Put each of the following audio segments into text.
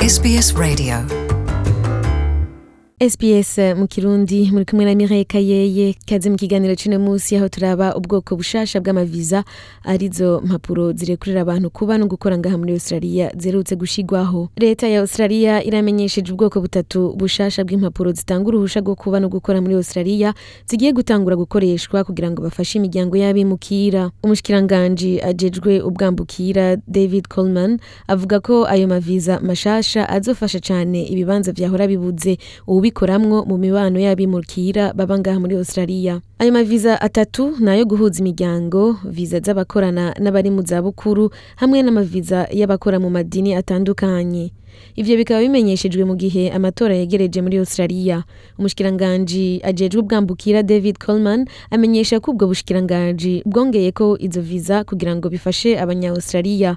SBS Radio SPS eh, mu Kirundi muri kumwe na Mireille Kayeye kaze mu kiganiro cy'uno munsi aho turaba ubwoko bushasha bw'amaviza arizo mpapuro zirekurira abantu kuba no gukora ngaha muri Australia zerutse gushigwaho leta ya Australia iramenyesheje ubwoko butatu bushasha bw'impapuro zitanga uruhusha rwo kuba no gukora muri Australia zigiye gutangura gukoreshwa kugira ngo bafashe imiryango y'abimukira umushikiranganje ajejwe ubwambukira David Coleman avuga ko ayo maviza mashasha azofasha cyane ibibanza byahora bibuze ubu kubikoramwo mu mibano y'abimukira baba ngaha muri Australia. Ayo maviza atatu nayo guhuza imiryango, viza z'abakorana n'abari mu zabukuru hamwe n'amaviza y'abakora mu madini atandukanye. Ivyo bikaba bimenyeshejwe mu gihe amatora yegereje muri Australia. Umushikiranganji ajejwe ubwambukira David Coleman amenyesha ko ubwo bushikiranganji bwongeye ko izo viza kugira ngo bifashe abanya-Australia.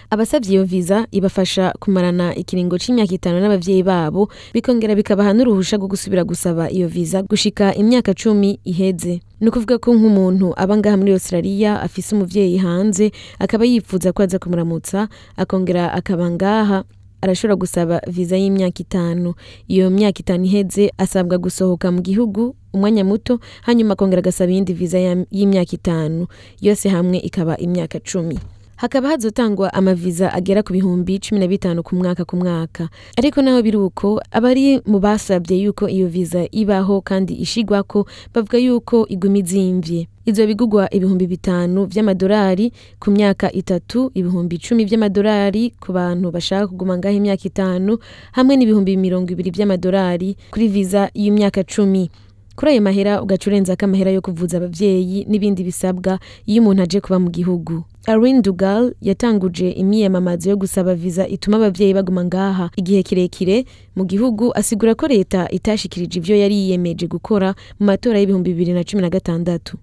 abasabye iyo viza ibafasha kumarana ikiringo cyimyaka itanu n’ababyeyi babo bikongera bikabaha n'uruhusha rwo gusubira gusaba iyo viza gushika imyaka cumi iheze. Ni ukuvuga ko nk'umuntu aba ngaha muri Australia afise umubyeyi hanze akaba yifuza ko kumuramutsa akongera akaba ngaha. arashobora gusaba viza y'imyaka itanu iyo myaka itanu iheze asabwa gusohoka mu gihugu umwanya muto hanyuma akongera agasaba iyindi viza y'imyaka itanu yose hamwe ikaba imyaka cumi hakaba hazotangwa amaviza agera ku bihumbi cumi na bitanu ku mwaka ku mwaka ariko naho biri uko abari mu basabye yuko iyo viza ibaho kandi ishigwako bavuga yuko iguma izimvye Ibyo bigugwa ibihumbi bitanu by'amadolari ku myaka itatu, ibihumbi icumi by'amadolari ku bantu bashaka kuguma ngaho imyaka itanu, hamwe n'ibihumbi mirongo ibiri by'amadolari kuri viza y'imyaka cumi. Kuri ayo mahera ugaca urenzako amahera yo kuvuza ababyeyi n'ibindi bisabwa iyo umuntu aje kuba mu gihugu. Aline Dugal yatanguje imyiyamamazo yo gusaba viza ituma ababyeyi baguma ngaha igihe kirekire mu gihugu asigura ko leta itashikirije ibyo yari yiyemeje gukora mu matora y'ibihumbi bibiri na cumi na gatandatu.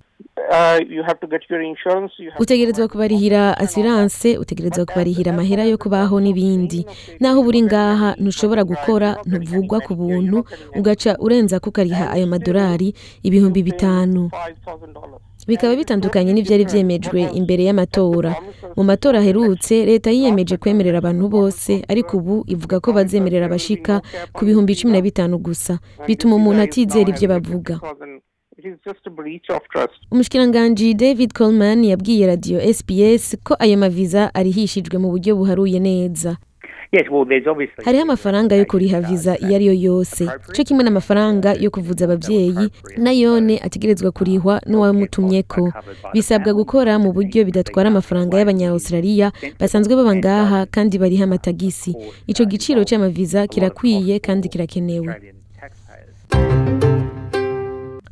Uh, utegerezwa kubarihira asiranse utegerezwa kubarihira amahera yo kubaho n'ibindi naho uburi ngaha ntushobora gukora ntuvugwa ku buntu ugaca urenza kukariha ayo madolari ibihumbi bitanu bikaba bitandukanye n'ibyari byemejwe imbere y'amatora mu matora aherutse leta yiyemeje kwemerera abantu bose ariko ubu ivuga ko bazemerera abashika ku bihumbi cumi na bitanu gusa bituma umuntu atizera ibyo bavuga umushikiranganji david coleman yabwiye radiyo sps ko ayo maviza arihishijwe mu buryo buharuye neza hariho amafaranga yo kuriha viza iyo ari yo yose cyo kimwe n'amafaranga yo kuvuza ababyeyi nayone ategerezwa kurihwa n'uwamutumye ko bisabwa gukora mu buryo bidatwara amafaranga y'abanyawusirariya basanzwe baba ngaha kandi bariha amatagisi icyo giciro cy'amaviza kirakwiye kandi kirakenewe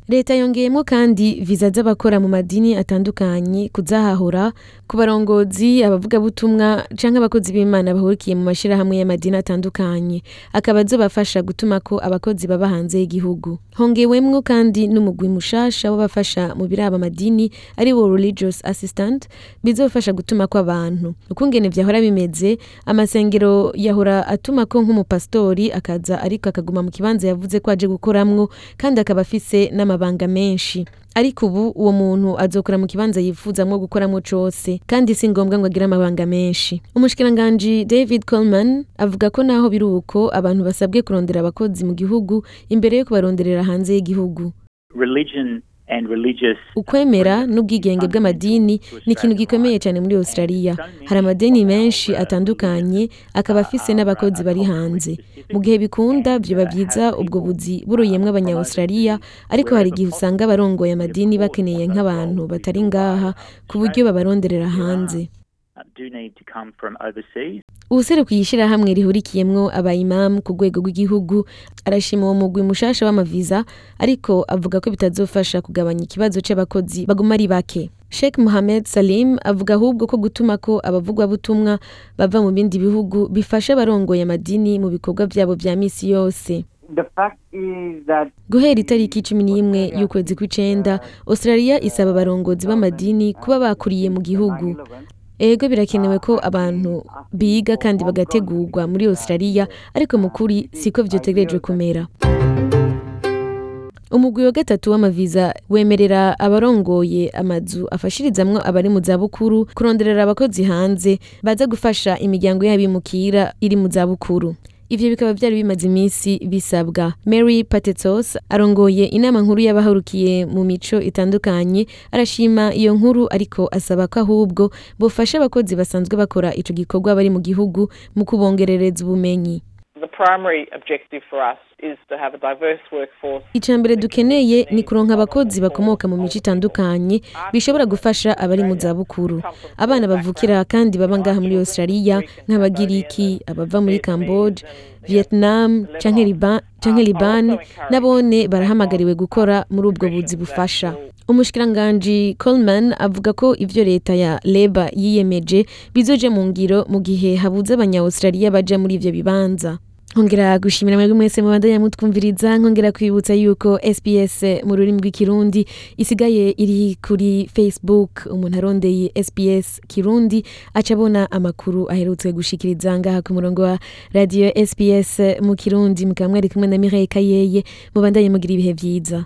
leta yongeyemo kandi viza z'abakora mu madini atandukanye kuzahahura ku barongozi abavugabutumwa cyangwa abakozi b'imana bahurikiye mu mashyirahamwe y'amadini atandukanye akaba zobafasha gutuma ko abakozi baba hanze y'igihugu hongewemwo kandi n'umugwi mushasha w'abafasha mu biraba amadini ari wo religious assistant bizofasha gutuma ko abantu ukungene vyahora bimeze amasengero yahora atuma ko nk'umupasitori akaza ariko akaguma mu kibanza yavuze ko aje gukoramwo kandi akaba afise n'ama amabanga menshi ariko ubu uwo muntu azokora mu kibanza yifuzamo gukoramo cyose kandi si ngombwa ngo agire amabanga menshi umushikiranganji david coleman avuga ko naho biri uko abantu basabwe kurondera abakozi mu gihugu imbere yo kubaronderera hanze y'igihugu ukwemera n'ubwigenge bw'amadini ni ikintu gikomeye cyane muri australia hari amadini menshi atandukanye akaba afise n'abakozi bari hanze mu gihe bikunda byoba byiza ubwo buzi buruyemwo abanyaustralia ariko hari igihe usanga abarongoye amadini bakeneye nk'abantu batari ngaha ku buryo babaronderera hanze ubusore ku ishyirahamwe rihurikiyemo abayimamu ku rwego rw'igihugu arashima uwo mugwi mushasha w'amaviza ariko avuga ko bitazofasha kugabanya ikibazo cy'abakozi baguma ari bake Sheikh Mohamed Salim avuga ahubwo ko gutuma ko abavugwabutumwa bava mu bindi bihugu bifasha abarongoye amadini mu bikorwa byabo bya misi yose guhera itariki cumi n'imwe y'ukwezi kw'icenda australia isaba abarongozi b'amadini kuba bakuriye mu gihugu ego birakenewe ko abantu biga kandi bagategurwa muri australia ariko mu kuri siko byotegerejwe kumera umugwi wa gatatu w'amaviza wemerera abarongoye amazu afashirizamwo abari mu zabukuru kuronderera abakozi hanze baza gufasha imiryango y'abimukira iri mu zabukuru ivyo bikaba byari bimaze iminsi bisabwa mary patetos arongoye inama nkuru y'abaharukiye mu mico itandukanye arashima iyo nkuru ariko asaba ko ahubwo bufasha abakozi basanzwe bakora icyo gikorwa bari mu gihugu mu kubongerereza ubumenyi icya mbere dukeneye ni kuronka abakozi bakomoka mu mico itandukanye bishobora gufasha abari mu zabukuru abana bavukira kandi baba ngaha muri australia nk'abagiriki abava muri Cambodge, vietnam canke liban n'abone barahamagariwe gukora muri ubwo buzi bufasha umushikiranganji coleman avuga ko ibyo leta ya leba yiyemeje bizoje mu ngiro mu gihe habuze abanya bajya muri ibyo bibanza nkongera gushimira mwebwe mwese mubandanya mutwumviriza nkongera kwibutsa yuko sps mu rurimi rw'ikirundi isigaye iri kuri facebook umuntu arondeye sps kirundi aca abona amakuru aherutse gushikiriza ngaha ku murongo wa radio sps mu kirundi mukaba mwari kumwe na mireille kayeye mubandanye mugira ibihe vyiza